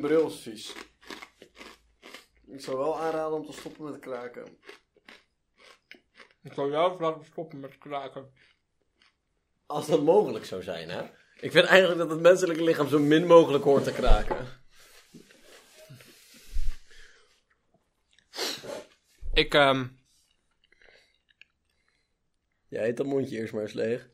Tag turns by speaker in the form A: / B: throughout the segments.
A: mijn bril is vies. Ik zou wel aanraden om te stoppen met kraken.
B: Ik zou jou laten stoppen met kraken.
A: Als dat mogelijk zou zijn, hè? Ik vind eigenlijk dat het menselijke lichaam zo min mogelijk hoort te kraken.
B: Ik, ehm,
A: Jij eet dat mondje eerst maar eens leeg.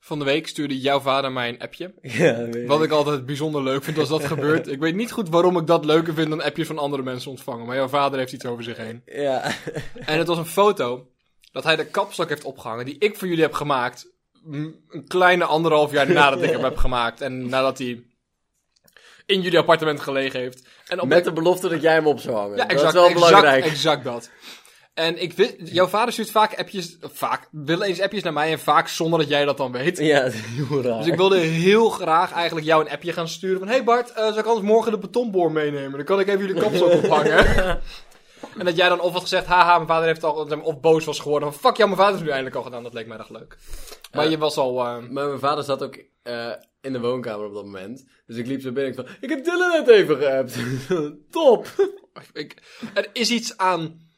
B: Van de week stuurde jouw vader mij een appje.
A: Ja, weet
B: Wat ik altijd bijzonder leuk vind als dat gebeurt. Ik weet niet goed waarom ik dat leuker vind dan appjes van andere mensen ontvangen. Maar jouw vader heeft iets over zich heen.
A: Ja.
B: En het was een foto dat hij de kapstok heeft opgehangen die ik voor jullie heb gemaakt. Een kleine anderhalf jaar nadat ik hem heb gemaakt. En nadat hij in jullie appartement gelegen heeft. En op
A: Met de belofte dat jij hem op zou hangen.
B: Ja,
A: dat
B: exact,
A: is wel
B: exact,
A: belangrijk.
B: exact dat. En ik wist, jouw vader stuurt vaak appjes, vaak, wil eens appjes naar mij en vaak zonder dat jij dat dan weet.
A: Ja, dat is heel raar.
B: Dus ik wilde heel graag eigenlijk jou een appje gaan sturen van... Hey Bart, eh zou ik anders morgen de betonboor meenemen? Dan kan ik even jullie kapstok ophangen. en dat jij dan of had gezegd... Haha, mijn vader heeft al... Of boos was geworden van... Fuck, jou, mijn vader heeft het nu eindelijk al gedaan. Dat leek mij echt leuk. Maar je was al... eh,
A: Maar mijn vader zat ook eh, in de woonkamer op dat moment. Dus ik liep zo binnen en ik van... Ik heb Dylan net even geappt. Top.
B: ik, er is iets aan...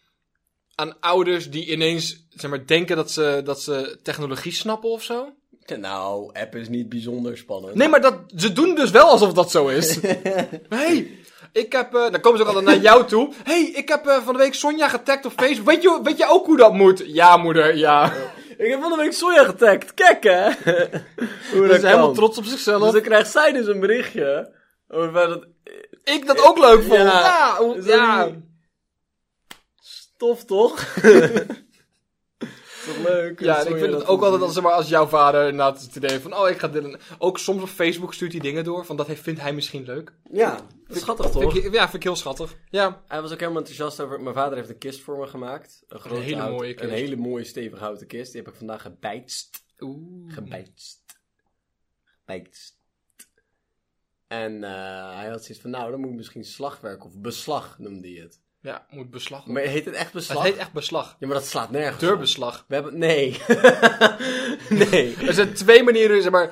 B: Aan ouders die ineens, zeg maar, denken dat ze, dat ze technologie snappen of zo.
A: Nou, app is niet bijzonder spannend.
B: Nee, maar dat, ze doen dus wel alsof dat zo is. hey, ik heb... eh dan komen ze ook altijd naar jou toe. hey, ik heb eh, van de week Sonja getagd op Facebook. Weet je, weet je ook hoe dat moet? Ja, moeder, ja.
A: Ik heb van de week Soja getagd. Kijk, hè. Hoe
B: Ze is helemaal trots op
A: Dus
B: zichzelf.
A: dan krijgt zij dus een berichtje. Over dat...
B: Ik dat ook leuk vond.
A: Ja.
B: Ja,
A: dat
B: ja.
A: Stof, toch? toch leuk?
B: Ja, en ik vind het ook altijd als, zeg maar, als jouw vader inderdaad het idee van... Oh, ik ga dit... Ook soms op Facebook stuurt hij dingen door. Van dat hij, vindt hij misschien leuk.
A: Ja, dat is schattig, toch?
B: Vind ik, ja, vind ik heel schattig. Ja.
A: Hij was ook helemaal enthousiast over... Mijn vader heeft een kist voor me gemaakt. Een, grote
B: hele
A: houten-
B: mooie kist.
A: Een hele mooie stevige houten kist. Die heb ik vandaag gebijtst.
B: Oeh.
A: Gebijtst. Gebijtst. En eh, hij had zoiets van... Nou, dan moet ik misschien slagwerk of beslag noemde hij het.
B: Ja, moet beslag.
A: Maar heet het echt
B: Het
A: beslag?
B: heet echt beslag.
A: Ja, maar dat slaat nergens op.
B: Deurbeslag.
A: We hebben... Nee. nee.
B: Er zijn twee manieren, zeg maar.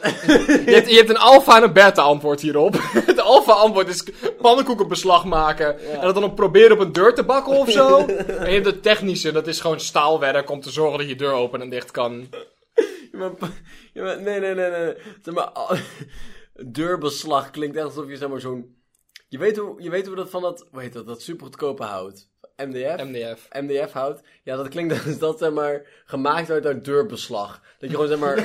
B: Je hebt, je hebt een alfa en een beta antwoord hierop. Het alfa antwoord is pannenkoekenbeslag maken. En dat dan op proberen op een deur te bakken of zo. En je hebt het technische, dat is gewoon staalwerk om te zorgen dat je deur open en dicht kan.
A: Ja, maar, ja, maar- nee, nee, nee, nee. Zeg maar, deurbeslag klinkt echt alsof je zeg maar zo'n... Je weet hoe, je weet hoe dat van dat, hoe heet dat, dat super goedkope hout. MDF?
B: MDF.
A: MDF hout. Ja, dat klinkt als dat zeg maar gemaakt wordt uit deurbeslag. Dat je gewoon zeg maar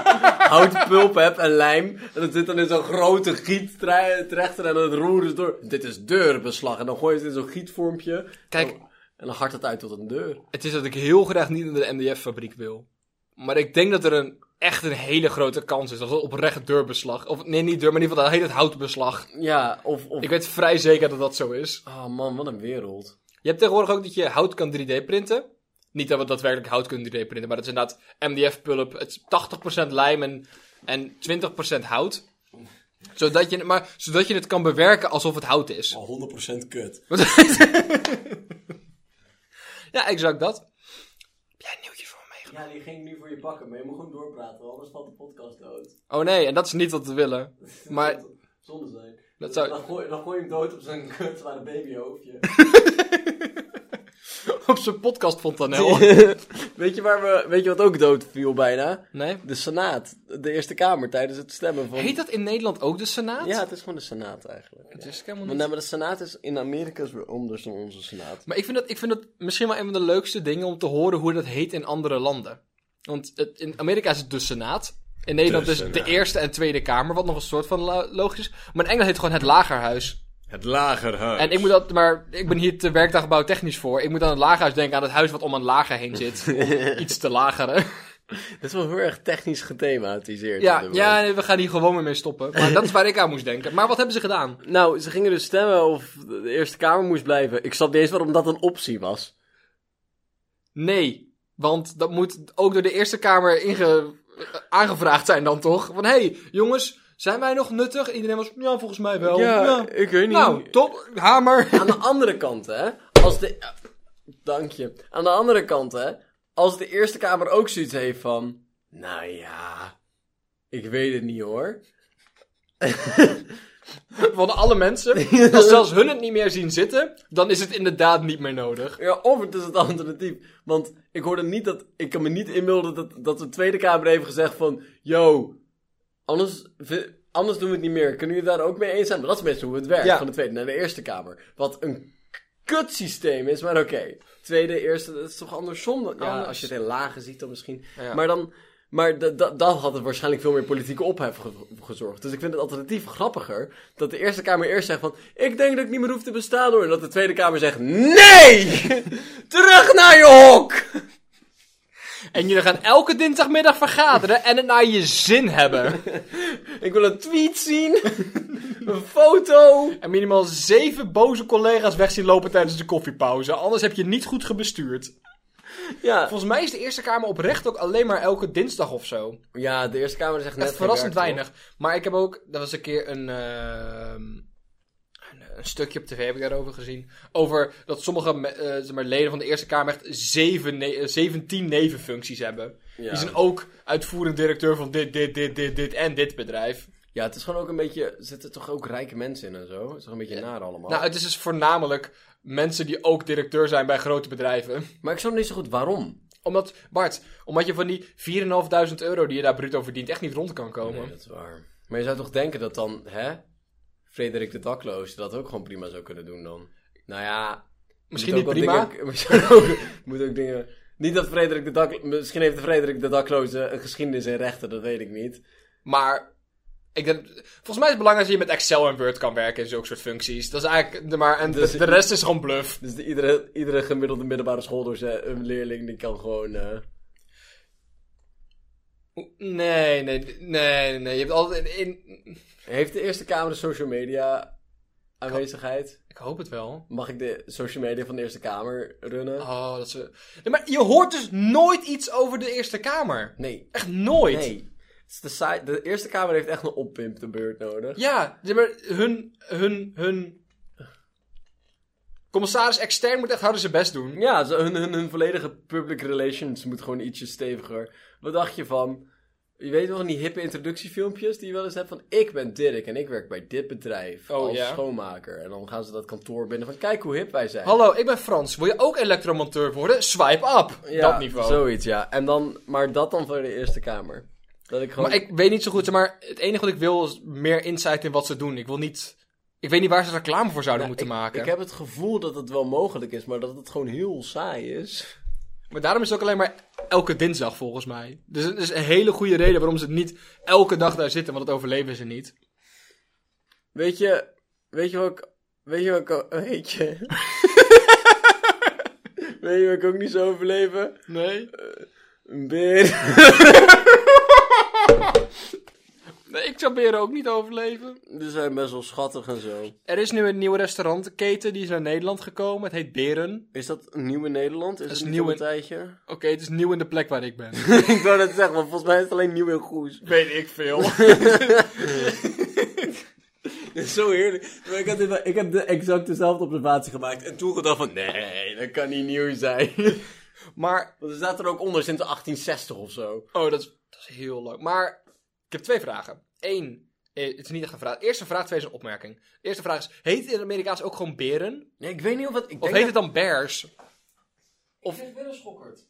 A: houtpulp hebt en lijm. En dat zit dan in zo'n grote giet tre- trechter en dan roeren ze door. Dit is deurbeslag. En dan gooi je het in zo'n gietvormpje.
B: Kijk,
A: En dan hardt het uit tot een deur.
B: het is dat ik heel graag niet in de MDF-fabriek wil. Maar ik denk dat er een, echt een hele grote kans is dat het oprecht deurbeslag. Of nee, niet deur, maar in ieder geval dat heet het houtbeslag.
A: Ja, of... of...
B: Ik weet vrij zeker dat dat zo is.
A: Oh man, wat een wereld.
B: Je hebt tegenwoordig ook dat je hout kan 3D printen. Niet dat we daadwerkelijk hout kunnen 3D printen, maar dat is inderdaad MDF-pulp. Het is 80% lijm en, en 20% hout. Zodat je, maar, zodat je het kan bewerken alsof het hout is.
A: Al 100% kut.
B: Ja, exact dat. Heb jij een nieuwtje voor me meegenomen?
A: Ja, die ging nu voor je pakken, maar je moet gewoon doorpraten, anders valt de podcast dood.
B: Oh nee, en dat is niet wat we willen. Maar
A: Zonde zijn.
B: dat zou...
A: Dan, gooi, dan gooi je hem dood op zijn kutzware babyhoofdje.
B: Op zijn podcast.nl.
A: weet, je waar we, weet je wat ook dood viel bijna?
B: Nee?
A: De Senaat. De Eerste Kamer tijdens het stemmen van...
B: Heet dat in Nederland ook de Senaat?
A: Ja, het is gewoon de Senaat eigenlijk.
B: Het is helemaal
A: Maar,
B: niet...
A: nee, maar de Senaat is in Amerika is weer anders dan onze Senaat.
B: Maar ik vind, dat, ik vind dat misschien wel een van de leukste dingen om te horen hoe dat heet in andere landen. Want het, in Amerika is het de Senaat. In Nederland het de. Eerste en Tweede Kamer, wat nog een soort van lo- logisch is. Maar in Engeland heet het gewoon het Lagerhuis.
A: Het Lagerhuis.
B: En ik moet dat, maar ik ben hier te werkdagbouw technisch voor. Ik moet aan het Lagerhuis denken, aan het huis wat om een lager heen zit. Om iets te lageren.
A: Dat is wel heel erg technisch gethematiseerd.
B: Ja, ja, nee, we gaan hier gewoon mee stoppen. Maar dat is waar ik aan moest denken. Maar wat hebben ze gedaan?
A: Nou, ze gingen dus stemmen of de Eerste Kamer moest blijven. Ik snap niet eens waarom dat een optie was.
B: Nee, want dat moet ook door de Eerste Kamer inge aangevraagd zijn dan toch? Van, hé, hey, jongens, zijn wij nog nuttig? Iedereen was, ja, volgens mij wel. Ja.
A: ik weet niet.
B: Nou, top, hamer.
A: Aan de andere kant, hè. Als de... Dank je. Aan de andere kant, hè. Als de Eerste Kamer ook zoiets heeft van... Nou ja... Ik weet het niet, hoor.
B: Van alle mensen. Als zelfs hun het niet meer zien zitten, dan is het inderdaad niet meer nodig.
A: Ja, of het is het alternatief. Want ik hoorde niet dat... Ik kan me niet inbeelden dat, dat de Tweede Kamer heeft gezegd van... Yo, anders, anders doen we het niet meer. Kunnen jullie daar ook mee eens zijn? Maar dat is meestal hoe het werkt.
B: Ja.
A: Van de Tweede naar de Eerste Kamer. Wat een kutsysteem is, maar oké. Tweede, Eerste, dat is toch andersom? dan- Ja,
B: Anders.
A: als je het in lagen ziet dan misschien.
B: Ja.
A: Maar dan... Maar da- da- dan had het waarschijnlijk veel meer politieke ophef ge- gezorgd. Dus ik vind het alternatief grappiger. Dat de Eerste Kamer eerst zegt van... Ik denk dat ik niet meer hoef te bestaan hoor. En dat de Tweede Kamer zegt... Nee! Terug naar je hok!
B: En jullie gaan elke dinsdagmiddag vergaderen en het naar je zin hebben.
A: Ik wil een tweet zien. een foto.
B: En minimaal zeven boze collega's weg zien lopen tijdens de koffiepauze. Anders heb je niet goed gebestuurd.
A: Ja.
B: Volgens mij is de Eerste Kamer oprecht ook alleen maar elke dinsdag of zo.
A: ja, de Eerste Kamer zegt net
B: Echt verrassend weinig. Maar ik heb ook, dat was een keer een, ehm, een, stukje op tv heb ik daarover gezien. Over dat sommige eh, zeg maar, leden van de Eerste Kamer echt zeven ne- eh, 17 nevenfuncties hebben.
A: Ja.
B: Die zijn ook uitvoerend directeur van dit, dit, dit, dit, dit en dit bedrijf.
A: ja, het is gewoon ook een beetje... Er zitten toch ook rijke mensen in en zo? Het is toch een beetje naar allemaal.
B: Nou, het is dus voornamelijk mensen die ook directeur zijn bij grote bedrijven.
A: Maar ik snap niet zo goed waarom.
B: Omdat, Bart, omdat je van die 4.500 euro die je daar bruto verdient echt niet rond kan komen.
A: Nee, dat is waar. Maar je zou toch denken dat dan, hè? Frederik de Dakloos dat ook gewoon prima zou kunnen doen dan. Nou ja...
B: Misschien niet prima.
A: dingen- moet ook, moet ook dingen... Niet dat Frederik de Dakloos... Misschien heeft Frederik de Dakloos eh, een geschiedenis in rechten, dat weet ik niet.
B: Maar ik denk, volgens mij is het belangrijk dat je met Excel en Word kan werken in zulke soort functies. Dat is eigenlijk de, maar, en
A: Dus-
B: de, de rest is gewoon bluff.
A: Dus de, iedere, iedere gemiddelde middelbare schooldocent, een leerling, die kan gewoon... eh,
B: Nee, nee, nee, nee. Je hebt altijd in.
A: Heeft de Eerste Kamer de social media aanwezigheid?
B: Ik hoop het wel.
A: Mag ik de social media van de Eerste Kamer runnen?
B: Oh, dat ze. Nee, maar je hoort dus nooit iets over de Eerste Kamer.
A: Nee.
B: Echt nooit.
A: Nee. Het is de, de Eerste Kamer heeft echt een oppimp de beurt nodig.
B: Ja, maar hun, hun, hun. Commissaris extern moet echt harder zijn best doen.
A: Ja, hun, hun, hun volledige public relations moet gewoon ietsje steviger. Wat dacht je van... Je weet wel van die hippe introductiefilmpjes die je wel eens hebt van... Ik ben Dirk en ik werk bij dit bedrijf
B: Oh,
A: als
B: ja.
A: schoonmaker. En dan gaan ze dat kantoor binnen van... Kijk hoe hip wij zijn.
B: Hallo, ik ben Frans. Wil je ook elektromonteur worden? Swipe up.
A: Ja,
B: dat niveau.
A: Zoiets, ja. En dan, maar dat dan voor de Eerste Kamer. Dat ik gewoon...
B: Maar ik weet niet zo goed, maar het enige wat ik wil is meer insight in wat ze doen. Ik wil niet, ik weet niet waar ze reclame voor zouden
A: Ja,
B: moeten
A: ik,
B: maken.
A: Ik heb het gevoel dat het wel mogelijk is, maar dat het gewoon heel saai is.
B: Maar daarom is het ook alleen maar elke dinsdag volgens mij. Dus het is een hele goede reden waarom ze niet elke dag daar zitten, want dat overleven ze niet.
A: Weet je, weet je wat ik, weet je wat ik, ook- weet je... weet je wat ik ook niet zou overleven?
B: Nee?
A: Een beer.
B: ik zou beren ook niet overleven.
A: Die zijn best wel schattig en zo.
B: Er is nu een nieuwe restaurantketen, die is naar Nederland gekomen. Het heet Beren.
A: Is dat nieuw in Nederland? Is
B: is
A: het niet
B: nieuw
A: een tijdje?
B: Oké, het is nieuw in de plek waar ik ben.
A: ik wou net zeggen, want volgens mij is het alleen nieuw in Goes.
B: weet ik veel.
A: Zo heerlijk. Maar ik, had dit- ik heb de exact dezelfde observatie gemaakt. En toen gedacht van, nee, dat kan niet nieuw zijn.
B: maar,
A: Want er staat er ook onder sinds 1860 of zo.
B: oh, dat is, dat is heel leuk. Maar, ik heb twee vragen. Eén, eh, het is niet echt een vraag. Eerste vraag, twee is een opmerking. De eerste vraag is, heet het in het Amerikaans ook gewoon beren?
A: Nee, ik weet niet of het... Ik
B: Of
A: denk
B: heet
A: dat-
B: het dan bears?
A: Of... Ik ben een schokkerd.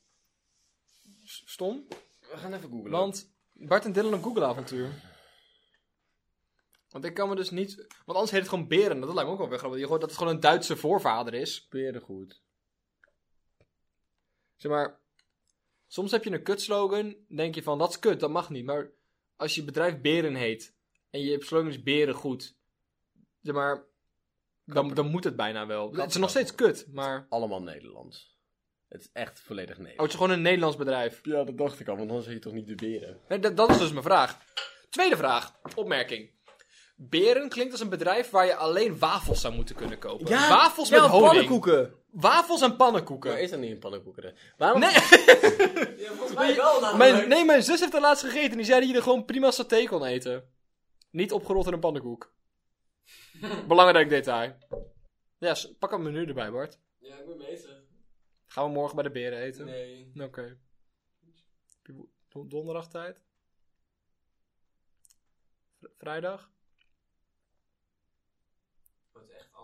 B: Stom.
A: We gaan even googlen.
B: Want Bart en Dylan een Google-avontuur. Want ik kan me dus niet... Want anders heet het gewoon beren. Dat lijkt me ook wel weer grappig. Je hoort dat het gewoon een Duitse voorvader is.
A: Beren goed.
B: Zeg maar... Soms heb je een kutslogan. denk je van, dat is kut, dat mag niet. Maar als je bedrijf Beren heet... En je slogan is Beren goed. Zeg maar... Dan, dan moet het bijna wel. Het is nog steeds kut, maar...
A: Allemaal Nederlands. Het is echt volledig
B: Oh, het
A: Nederlands.
B: is gewoon een Nederlands bedrijf.
A: Ja, dat dacht ik al, want dan zeg je toch niet de beren.
B: Nee, dat, dat is dus mijn vraag. Tweede vraag. Opmerking. Beren klinkt als een bedrijf waar je alleen wafels zou moeten kunnen kopen. wafels met honing.
A: pannenkoeken.
B: Wafels en pannenkoeken.
A: Maar is dat niet een pannenkoeken? Waarom?
B: Nee,
A: Ja, volgens mij wel
B: mijn, nee, mijn zus heeft er laatst gegeten en die zei dat je er gewoon prima saté kon eten. Niet opgerold in een pannenkoek. Belangrijk detail. Ja, pak een menu erbij, Bart.
A: Ja, ik ben bezig.
B: Gaan we morgen bij de beren eten?
A: Nee.
B: Oké. Don- Donderdag tijd? V-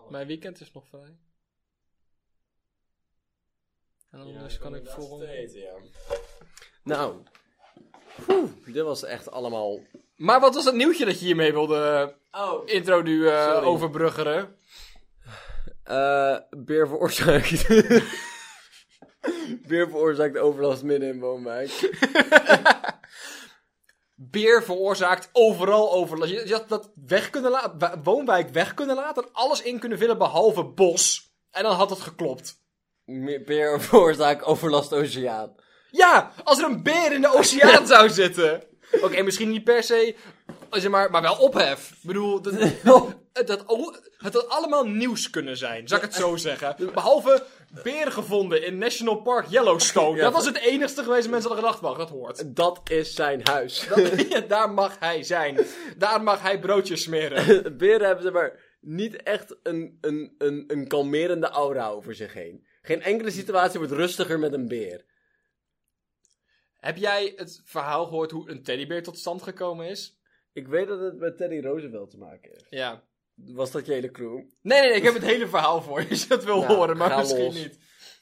B: Mijn weekend is nog vrij. En anders kan ik volgende...
A: ja. Nou. Oeh, dit was echt allemaal...
B: Maar wat was het nieuwtje dat je hiermee wilde
A: Oh.
B: intro nu eh,
A: Sorry.
B: overbruggeren?
A: Eh, beer veroorzaakt... beer veroorzaakt overlast midden in woonwijk.
B: Beer veroorzaakt overal overlast. Je, je had dat weg kunnen laten, woonwijk weg kunnen laten, en alles in kunnen vullen behalve bos. En dan had het geklopt.
A: Beer veroorzaakt overlast oceaan.
B: Ja, als er een beer in de oceaan zou zitten. Oké, misschien niet per se, zeg maar, maar wel ophef. Ik bedoel, dat, o- het had allemaal nieuws kunnen zijn, zou ik het zo zeggen. Behalve beren gevonden in National Park Yellowstone.
A: Ja.
B: Dat was het enigste geweest mensen hadden gedacht, wacht, dat hoort.
A: Dat is zijn huis.
B: Dat- ja, daar mag hij zijn. Daar mag hij broodjes smeren.
A: Beren hebben zeg maar niet echt een, een, een, een kalmerende aura over zich heen. Geen enkele situatie wordt rustiger met een beer.
B: Heb jij het verhaal gehoord hoe een teddybeer tot stand gekomen is?
A: Ik weet dat het met Teddy Roosevelt te maken heeft.
B: Ja.
A: Was dat je hele crew?
B: Nee, nee, nee, ik heb het hele verhaal voor je, als je dat wil
A: Nou,
B: horen, maar misschien
A: los.
B: niet.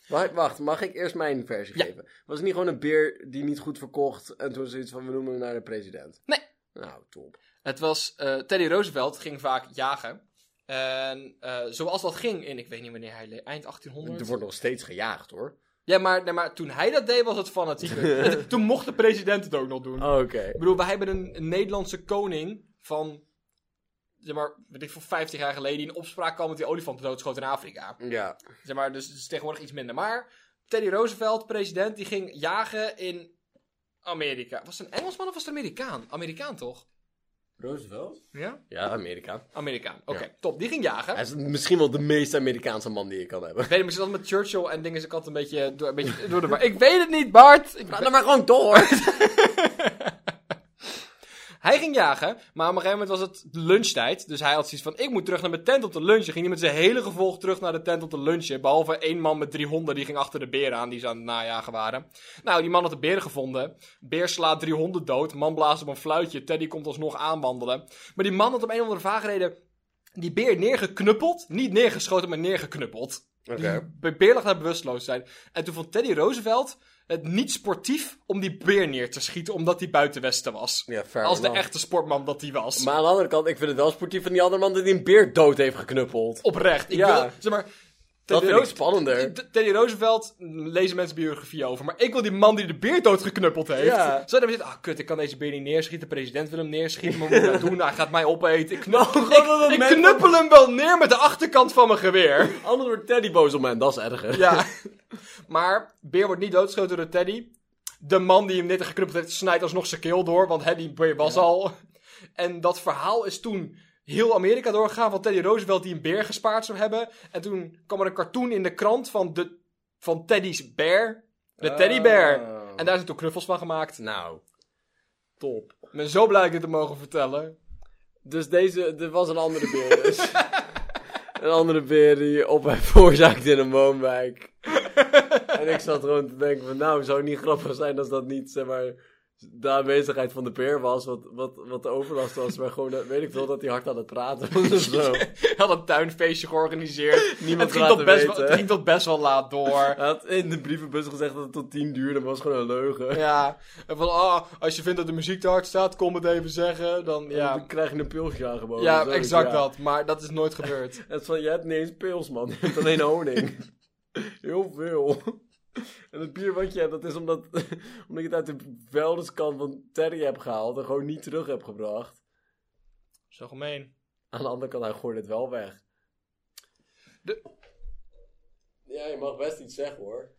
A: Wacht, wacht, mag ik eerst mijn versie
B: Ja.
A: geven? Was het niet gewoon een beer die niet goed verkocht en toen zoiets van we noemen hem naar de president?
B: Nee.
A: Nou, top.
B: Het was, eh, Teddy Roosevelt ging vaak jagen. En eh, zoals dat ging in, ik weet niet wanneer hij eind 1800.
A: Er wordt nog steeds gejaagd hoor.
B: Ja, maar, nee, maar toen hij dat deed was het fanatiek. Toen mocht de president het ook nog doen.
A: Oké.
B: Ik bedoel, wij hebben een, een Nederlandse koning van, zeg maar, weet ik veel, 50 jaar geleden, die in opspraak kwam met die olifanten doodschoot in Afrika.
A: Ja.
B: Zeg maar, dus het is tegenwoordig iets minder. Maar Teddy Roosevelt, president, die ging jagen in Amerika. Was het een Engelsman of was het een Amerikaan? Amerikaan toch?
A: Roosevelt?
B: Ja?
A: Ja, Amerika.
B: Amerikaan. Oké,
A: Ja.
B: top. Die ging jagen.
A: Hij is misschien wel de meest Amerikaanse man die je kan hebben.
B: Ik weet niet, misschien dat met Churchill en dingen is ik altijd een beetje door, een beetje door de war. Ik weet het niet, Bart! Ik
A: Ga dan maar gewoon door.
B: Hij ging jagen, maar op een gegeven moment was het lunchtijd. Dus hij had zoiets van, ik moet terug naar mijn tent om te lunchen. Ging hij met zijn hele gevolg terug naar de tent om te lunchen. Behalve één man met drie honden, die ging achter de beren aan, die ze aan het najagen waren. Nou, die man had de beren gevonden. Beer slaat drie honden dood. Man blaast op een fluitje. Teddy komt alsnog aanwandelen. Maar die man had op een of andere vage reden die beer neergeknuppeld. Niet neergeschoten, maar neergeknuppeld. Beer lag daar bewusteloos zijn. En toen vond Teddy Roosevelt het niet sportief om die beer neer te schieten, omdat hij buiten Westen was.
A: Ja, fair
B: Als de echte sportman dat hij was.
A: Maar aan de andere kant, ik vind het wel sportief van die andere man dat hij een beer dood heeft geknuppeld.
B: Oprecht. Ik
A: Ja.
B: wil, zeg maar,
A: Dat
B: Teddy
A: vind ik spannender.
B: Teddy Roosevelt mm, lezen mensen biografie over. Maar ik wil die man die de beer doodgeknuppeld heeft.
A: Ja.
B: Zo dan zitten, ah kut, ik kan deze beer niet neerschieten. De president wil hem neerschieten. Maar wat moet ik nou doen? Hij gaat mij opeten. Ik, knuppel,
A: Nou,
B: ik, ik knuppel hem wel neer met de achterkant van mijn geweer.
A: Anders wordt Teddy boos op mij dat is erger.
B: Ja. Maar beer wordt niet doodgeschoten door Teddy. De man die hem net geknuppeld heeft, snijdt alsnog zijn keel door. Want hè, die beer was al. En dat verhaal is toen heel Amerika doorgegaan. Van Teddy Roosevelt die een beer gespaard zou hebben. En toen kwam er een cartoon in de krant van, de, van Teddy's bear. De teddybear.
A: Oh.
B: En daar zijn toen knuffels van gemaakt.
A: Nou, top.
B: Ik ben zo blij dit te mogen vertellen.
A: Dus deze, er was een andere beer dus. een andere beer die op mij veroorzaakt in een woonwijk. en ik zat gewoon te denken van, nou, zou het niet grappig zijn als dat niet, zeg maar, de aanwezigheid van de beer was, wat, wat, wat de overlast was, maar gewoon, eh, weet ik veel, dat hij hard aan het praten was of zo.
B: Hij had een tuinfeestje georganiseerd.
A: Niemand
B: het, ging tot best wel,
A: weten.
B: het ging tot best wel laat door.
A: Hij had in de brievenbus gezegd dat het tot tien duurde, maar was gewoon een leugen.
B: Ja, en van, ah, als je vindt dat de muziek te hard staat, kom het even zeggen. Dan,
A: Ja. Dan krijg je een pilsje aangeboden.
B: ja exact
A: ja.
B: dat. Maar dat is nooit gebeurd.
A: Het is van, je hebt niet eens pils, man. Je hebt alleen honing. Heel veel. En het bier wat je hebt, dat is omdat, omdat je het uit de vuilniskant van Terry hebt gehaald en gewoon niet terug hebt gebracht.
B: Zo gemeen.
A: Aan de andere kant, hij gooit het wel weg.
B: De-
A: Ja, je mag best iets zeggen, hoor.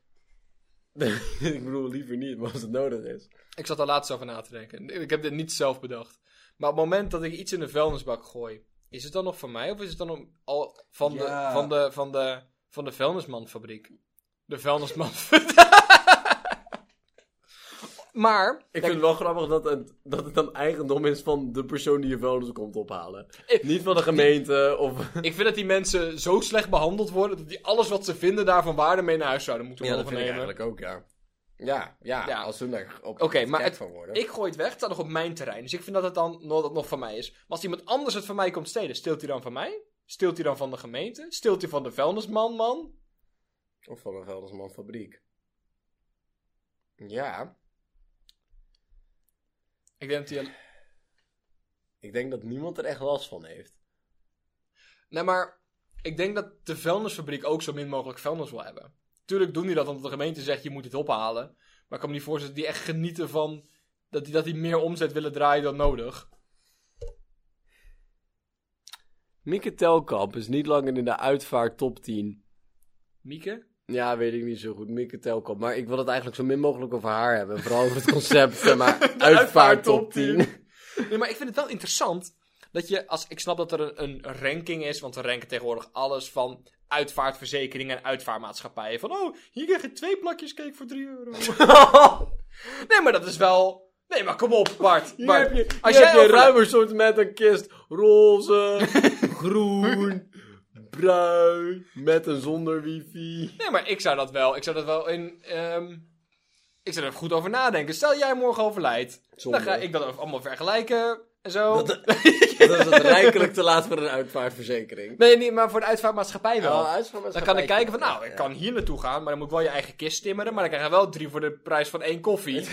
A: ik bedoel, liever niet, maar als het nodig is.
B: Ik zat daar laatst over na te denken. Ik heb dit niet zelf bedacht. Maar op het moment dat ik iets in de vuilnisbak gooi, is het dan nog van mij of is het dan al van,
A: Ja.
B: de, van, de, van, de, van de vuilnismanfabriek? De vuilnisman. maar,
A: Ik vind het wel grappig dat het, dat het dan eigendom is van de persoon die je vuilnis komt ophalen.
B: Ik-
A: Niet van de gemeente of...
B: ik vind dat die mensen zo slecht behandeld worden dat die alles wat ze vinden daar van waarde mee naar huis zouden moeten
A: Ja, dat vind ik eigenlijk ook, ja. Ja, ja,
B: Ja.
A: als ze daar op
B: Oké, maar het-
A: van worden.
B: Ik gooi het weg, het staat nog op mijn terrein. Dus ik vind dat het dan nog, dat nog van mij is. Maar als iemand anders het van mij komt stelen, steelt hij dan van mij? Steelt hij dan van de gemeente? Steelt hij van de vuilnisman, man?
A: Of van een Veldersman fabriek.
B: Ja. Ik denk dat hij...
A: Ik denk dat niemand er echt last van heeft.
B: Nee, maar ik denk dat de vuilnisfabriek ook zo min mogelijk vuilnis wil hebben. Tuurlijk doen die dat omdat de gemeente zegt je moet dit ophalen. Maar ik kan me niet voorstellen dat die echt genieten van dat die, dat die meer omzet willen draaien dan nodig.
A: Mieke Telkamp is niet langer in de uitvaart top 10.
B: Mieke?
A: Ja, weet ik niet zo goed. Mieke Telkamp. Maar ik wil het eigenlijk zo min mogelijk over haar hebben. Vooral over het concept, maar, uitvaart top 10.
B: Nee, maar ik vind het wel interessant dat je, als ik snap dat er een, een ranking is, want we ranken tegenwoordig alles van uitvaartverzekeringen en uitvaartmaatschappijen. Van, oh, hier krijg je twee plakjes cake voor 3 euro. nee, maar dat is wel... Nee, maar kom op, Bart.
A: Hier
B: Bart,
A: heb je,
B: als
A: hier
B: jij
A: heb je een
B: overle-
A: ruimer soort met een kist. Roze, groen, bruin, met en zonder wifi.
B: Nee, maar ik zou dat wel, ik zou dat wel in... ehm, ik zou er goed over nadenken. Stel jij morgen overlijdt.
A: Zonde.
B: Dan ga ik dat allemaal vergelijken en zo.
A: Dat, dat is het rijkelijk te laat voor een uitvaartverzekering.
B: Nee, niet, maar voor de uitvaartmaatschappij wel.
A: Ja,
B: Dan kan ik kijken van, nou, ik
A: Ja.
B: kan hier naartoe gaan, maar dan moet ik wel je eigen kist timmeren. Maar dan krijg je wel drie voor de prijs van één koffie.
A: Met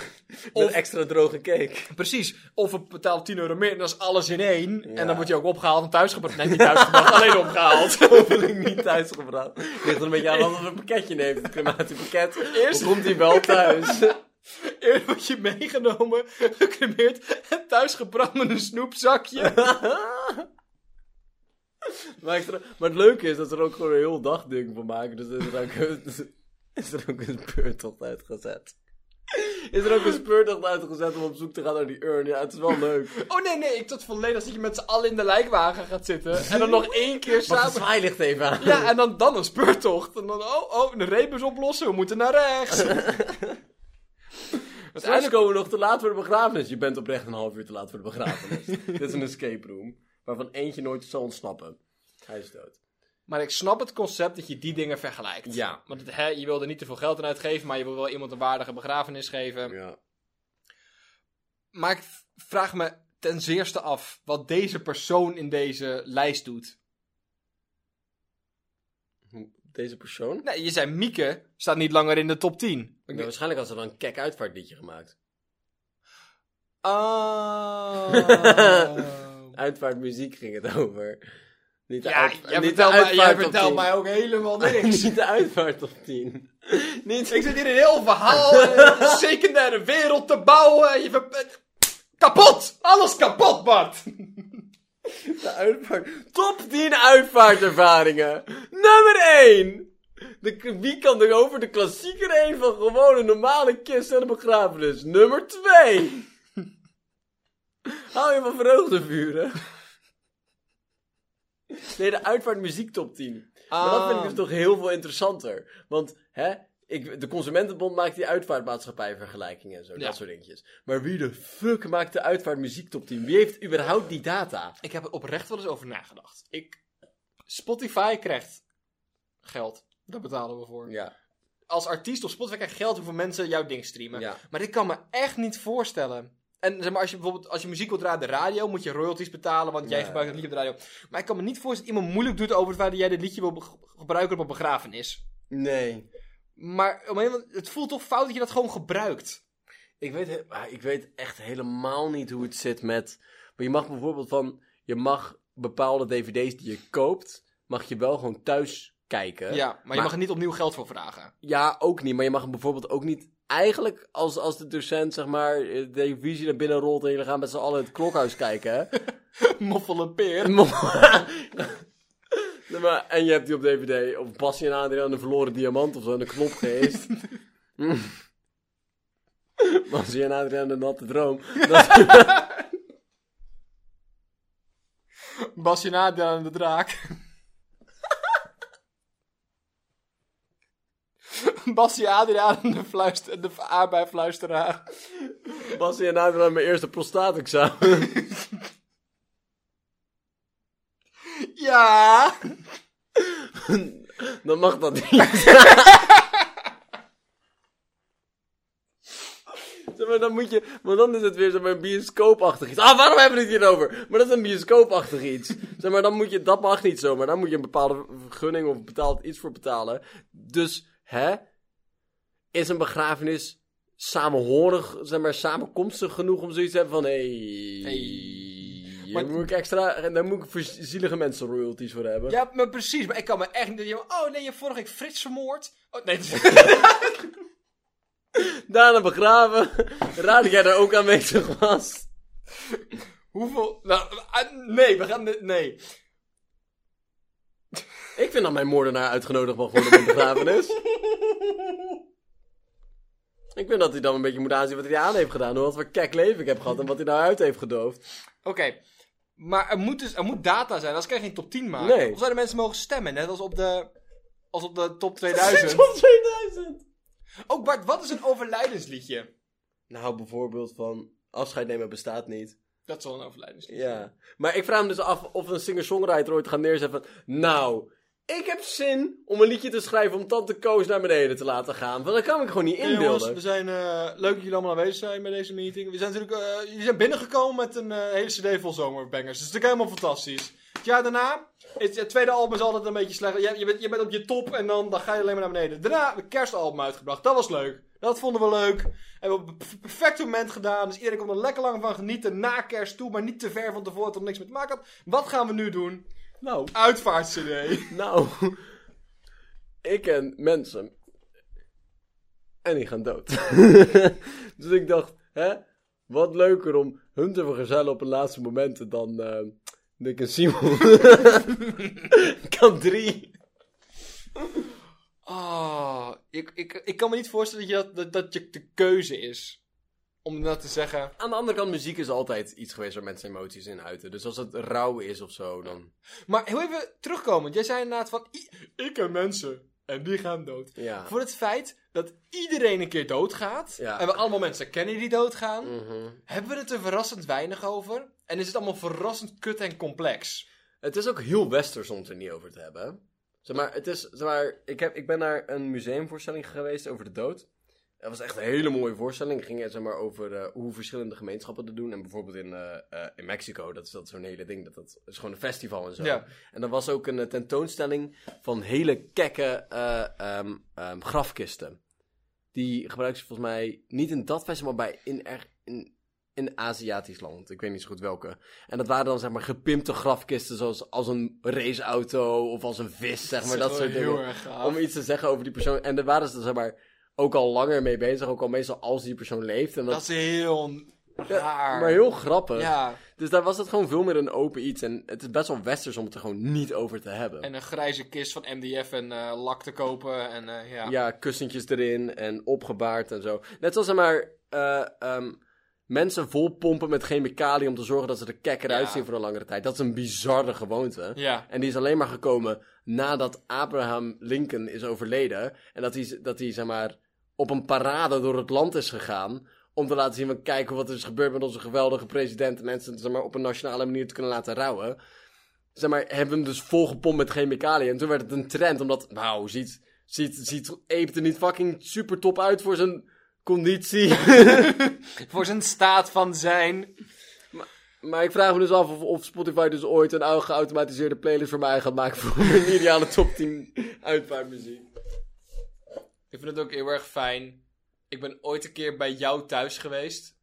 B: Of,
A: extra droge cake.
B: precies. Of ik betaal 10 euro meer en dat is alles in één.
A: Ja.
B: En dan wordt je ook opgehaald en thuisgebracht. Nee, niet thuisgebracht, alleen opgehaald.
A: Hopelijk niet thuisgebracht. Ligt er een beetje aan wat een pakketje neemt. Het crematiepakket.
B: Eerst-
A: komt hij wel thuis?
B: Eerst word je meegenomen, gecremeerd en thuisgebracht met een snoepzakje.
A: maar, extra- maar het leuke is dat ze er ook gewoon een heel dagding van maken. Dus is er ook, is er ook een speurtocht uitgezet. Is er ook een speurtocht uitgezet om op zoek te gaan naar die urn? Ja, het is wel leuk.
B: Oh nee, nee, ik tot volledig dat je met z'n allen in de lijkwagen gaat zitten. En dan nog één keer samen...
A: zwaai ligt even aan.
B: Ja, en dan, dan een speurtocht. En dan, oh, oh, de rebus oplossen, we moeten naar rechts.
A: Straks komen we nog te laat voor de begrafenis. Je bent oprecht een half uur te laat voor de begrafenis. Dit is een escape room. Waarvan eentje nooit zal ontsnappen. Hij is dood.
B: Maar ik snap het concept dat je die dingen vergelijkt.
A: Ja.
B: Want het, hè, je wil er niet te veel geld aan uitgeven, maar je wil wel iemand een waardige begrafenis geven.
A: Ja.
B: Maar ik vraag me ten zeerste af wat deze persoon in deze lijst doet.
A: Deze persoon?
B: Nee, je zei Mieke staat niet langer in de top 10.
A: Ja, waarschijnlijk had ze dan een kek uitvaartliedje gemaakt.
B: Oh.
A: Uitvaartmuziek ging het over. Niet de,
B: ja,
A: uit,
B: jij
A: niet de
B: vertelt, mij, jij
A: uitvaart op
B: vertelt
A: 10.
B: mij ook helemaal niks.
A: niet de uitvaart op 10. Niet
B: Ik zit hier een heel verhaal, eh, een secundaire wereld te bouwen. en Je ver- kapot! Alles kapot, Bart!
A: de uitvaart. Top 10 uitvaartervaringen. Nummer 1. De, wie kan er over de klassieker heen van gewoon een normale kist en een begrafenis? Nummer 2. Hou je van vreugdevuren? Nee, de uitvaartmuziek top 10. Maar dat vind ik dus toch heel veel interessanter. Want, hè, ik, de Consumentenbond maakt die uitvaartmaatschappij vergelijkingen en zo,
B: Ja.
A: dat soort dingetjes. Maar wie de fuck maakt de uitvaartmuziek top 10? Wie heeft überhaupt die data?
B: Ik heb er oprecht wel eens over nagedacht. Ik, Spotify krijgt geld. Daar betalen we voor.
A: Ja,
B: Als artiest op Spotify krijg je geld hoeveel mensen jouw ding streamen.
A: ja.
B: Maar dit kan me echt niet voorstellen. En zeg maar, als je bijvoorbeeld als je muziek wilt draaien de radio, moet je royalties betalen, want jij
A: Ja.
B: gebruikt het liedje op de radio. Maar ik kan me niet voorstellen dat iemand moeilijk doet over het dat jij dit liedje wil gebruiken op een begrafenis.
A: Nee.
B: Maar een het voelt toch fout dat je dat gewoon gebruikt.
A: Ik weet, ah, ik weet echt helemaal niet hoe het zit met... Maar je mag bijvoorbeeld van... Je mag bepaalde dvd's die je koopt... Mag je wel gewoon thuis kijken.
B: Ja, maar, je mag er niet opnieuw geld voor vragen.
A: Ja, ook niet. Maar je mag hem bijvoorbeeld ook niet... Eigenlijk, als, als de docent, zeg maar, eh, de televisie naar binnen rolt... en jullie gaan met z'n allen het klokhuis kijken, hè?
B: Moffel en peer.
A: Nee, maar, en je hebt die op DVD. Of Basje en Adriaan de verloren diamant of zo. En de knopgeest. Basje en Adriaan de natte droom. Dat,
B: Basje en de draak. Basje Adriaan de, fluister, de aardbeifluisteraar.
A: Basje en Adriaan mijn eerste prostaatexamen.
B: Ja.
A: Dan mag dat niet. Zeg maar, dan moet je, want dan is het weer zeg maar, een bioscoopachtig iets. Ah, waarom hebben we het hierover? Maar dat is een bioscoopachtig iets. Zeg maar, dan moet je, dat mag niet zo, maar dan moet je een bepaalde vergunning of betaald iets voor betalen. Dus, hè? Is een begrafenis samenhorig, zeg maar, samenkomstig genoeg om zoiets te hebben van, hey,
B: Hey.
A: Daar
B: Maar-
A: moet ik extra, daar moet ik voor zielige mensen royalties voor hebben.
B: Ja, maar precies. Maar ik kan me echt niet... Oh nee, je hebt vorige week Frits vermoord. Oh nee,
A: Daarna begraven. Raad dat jij daar ook aanwezig was.
B: hoeveel... Nou, ah, nee, we gaan... Nee.
A: Ik vind dat mijn moordenaar uitgenodigd mag worden op een begrafenis. Ik vind dat hij dan een beetje moet aanzien wat hij aan heeft gedaan. Hoe wat voor kek leven ik heb gehad en wat hij nou uit heeft gedoofd.
B: Oké. Maar er moet dus er moet data zijn, anders kan je geen top 10 maken.
A: Nee.
B: Of zouden mensen mogen stemmen, net als op de, als op de top 2000.
A: Top 2000!
B: Ook Bart, wat is een overlijdensliedje?
A: Nou, bijvoorbeeld van afscheid nemen bestaat niet.
B: Dat is wel een overlijdensliedje.
A: Ja. Maar ik vraag me dus af of een singer-songwriter ooit gaat neerzetten van... Nou, ik heb zin om een liedje te schrijven om Tante Koos naar beneden te laten gaan. Want dat kan ik gewoon niet
B: Hey, jongens,
A: inbeelden.
B: we zijn eh, leuk dat jullie allemaal aanwezig zijn bij deze meeting. We zijn natuurlijk eh, jullie zijn binnengekomen met een eh, hele CD vol zomerbangers. Dus dat is natuurlijk helemaal fantastisch. Het jaar daarna, is, het tweede album is altijd een beetje slecht. Je, je, bent, je bent op je top en dan, dan ga je alleen maar naar beneden. Daarna hebben we een kerstalbum uitgebracht. Dat was leuk. Dat vonden we leuk. Hebben we op een perfect moment gedaan. Dus iedereen kon er lekker lang van genieten na kerst toe. Maar niet te ver van tevoren tot er niks mee te maken had. Wat gaan we nu doen?
A: Nou,
B: Uitvaart-CD.
A: nou. ik ken mensen. En die gaan dood. dus ik dacht, hè? Wat leuker om hun te vergezellen op een laatste momenten dan eh Nick en Simon. kan drie.
B: Ah, ik, ik, ik kan me niet voorstellen dat, je dat, dat, dat je de keuze is. Om dat te zeggen.
A: Aan de andere kant, muziek is altijd iets geweest waar mensen emoties in uiten. Dus als het rouw is of zo, dan...
B: Maar heel even terugkomen. Jij zei inderdaad van... Ik ken mensen. En die gaan dood.
A: Ja.
B: Voor het feit dat iedereen een keer doodgaat.
A: Ja.
B: En we allemaal mensen kennen die doodgaan.
A: Mhm.
B: Hebben we het er verrassend weinig over. En is het allemaal verrassend kut en complex.
A: Het is ook heel westers om het er niet over te hebben. Zeg maar, het is, zeg maar, ik, heb, ik ben naar een museumvoorstelling geweest over de dood. Het was echt een hele mooie voorstelling. Het ging zeg maar, over eh, hoe verschillende gemeenschappen dat doen. En bijvoorbeeld in, eh, eh, in Mexico, dat is, dat zo'n hele ding. Dat, dat is gewoon een festival en zo.
B: Ja.
A: En er was ook een tentoonstelling van hele kekke eh, ehm, ehm, grafkisten. Die gebruiken ze volgens mij niet in dat festival, maar bij in, er, in, in een Aziatisch land. Ik weet niet zo goed welke. En dat waren dan zeg maar gepimpte grafkisten zoals als een raceauto of als een vis, zeg maar. Dat, soort dingen.
B: heel erg gaaf.
A: Om iets te zeggen over die persoon. En daar waren ze zeg maar ook al langer mee bezig. Ook al meestal als die persoon leeft. En dat,
B: Dat is heel raar.
A: maar heel grappig.
B: Ja.
A: Dus daar was het gewoon veel meer een open iets. En het is best wel westers om het er gewoon niet over te hebben.
B: En een grijze kist van MDF en eh, lak te kopen. En eh, ja.
A: Ja, kussentjes erin en opgebaard en zo. Net zoals zeg maar ehm, mensen volpompen met chemicaliën om te zorgen dat ze er kekker
B: Ja.
A: uitzien voor een langere tijd. Dat is een bizarre gewoonte.
B: Ja.
A: En die is alleen maar gekomen nadat Abraham Lincoln is overleden. En dat hij, dat hij zeg maar, op een parade door het land is gegaan. Om te laten zien van kijken wat er is gebeurd met onze geweldige president. En mensen zeg maar, op een nationale manier te kunnen laten rouwen. Zeg maar, hebben we hem dus volgepompt met chemicaliën. En toen werd het een trend, omdat, wauw, ziet, ziet, ziet Ape er niet fucking super top uit voor zijn conditie.
B: Voor zijn staat van zijn.
A: maar ik vraag me dus af of, of Spotify dus ooit een oude geautomatiseerde playlist voor mij gaat maken voor mijn ideale top 10 uitvaartmuziek.
B: Ik vind het ook heel erg fijn. Ik ben ooit een keer bij jou thuis geweest.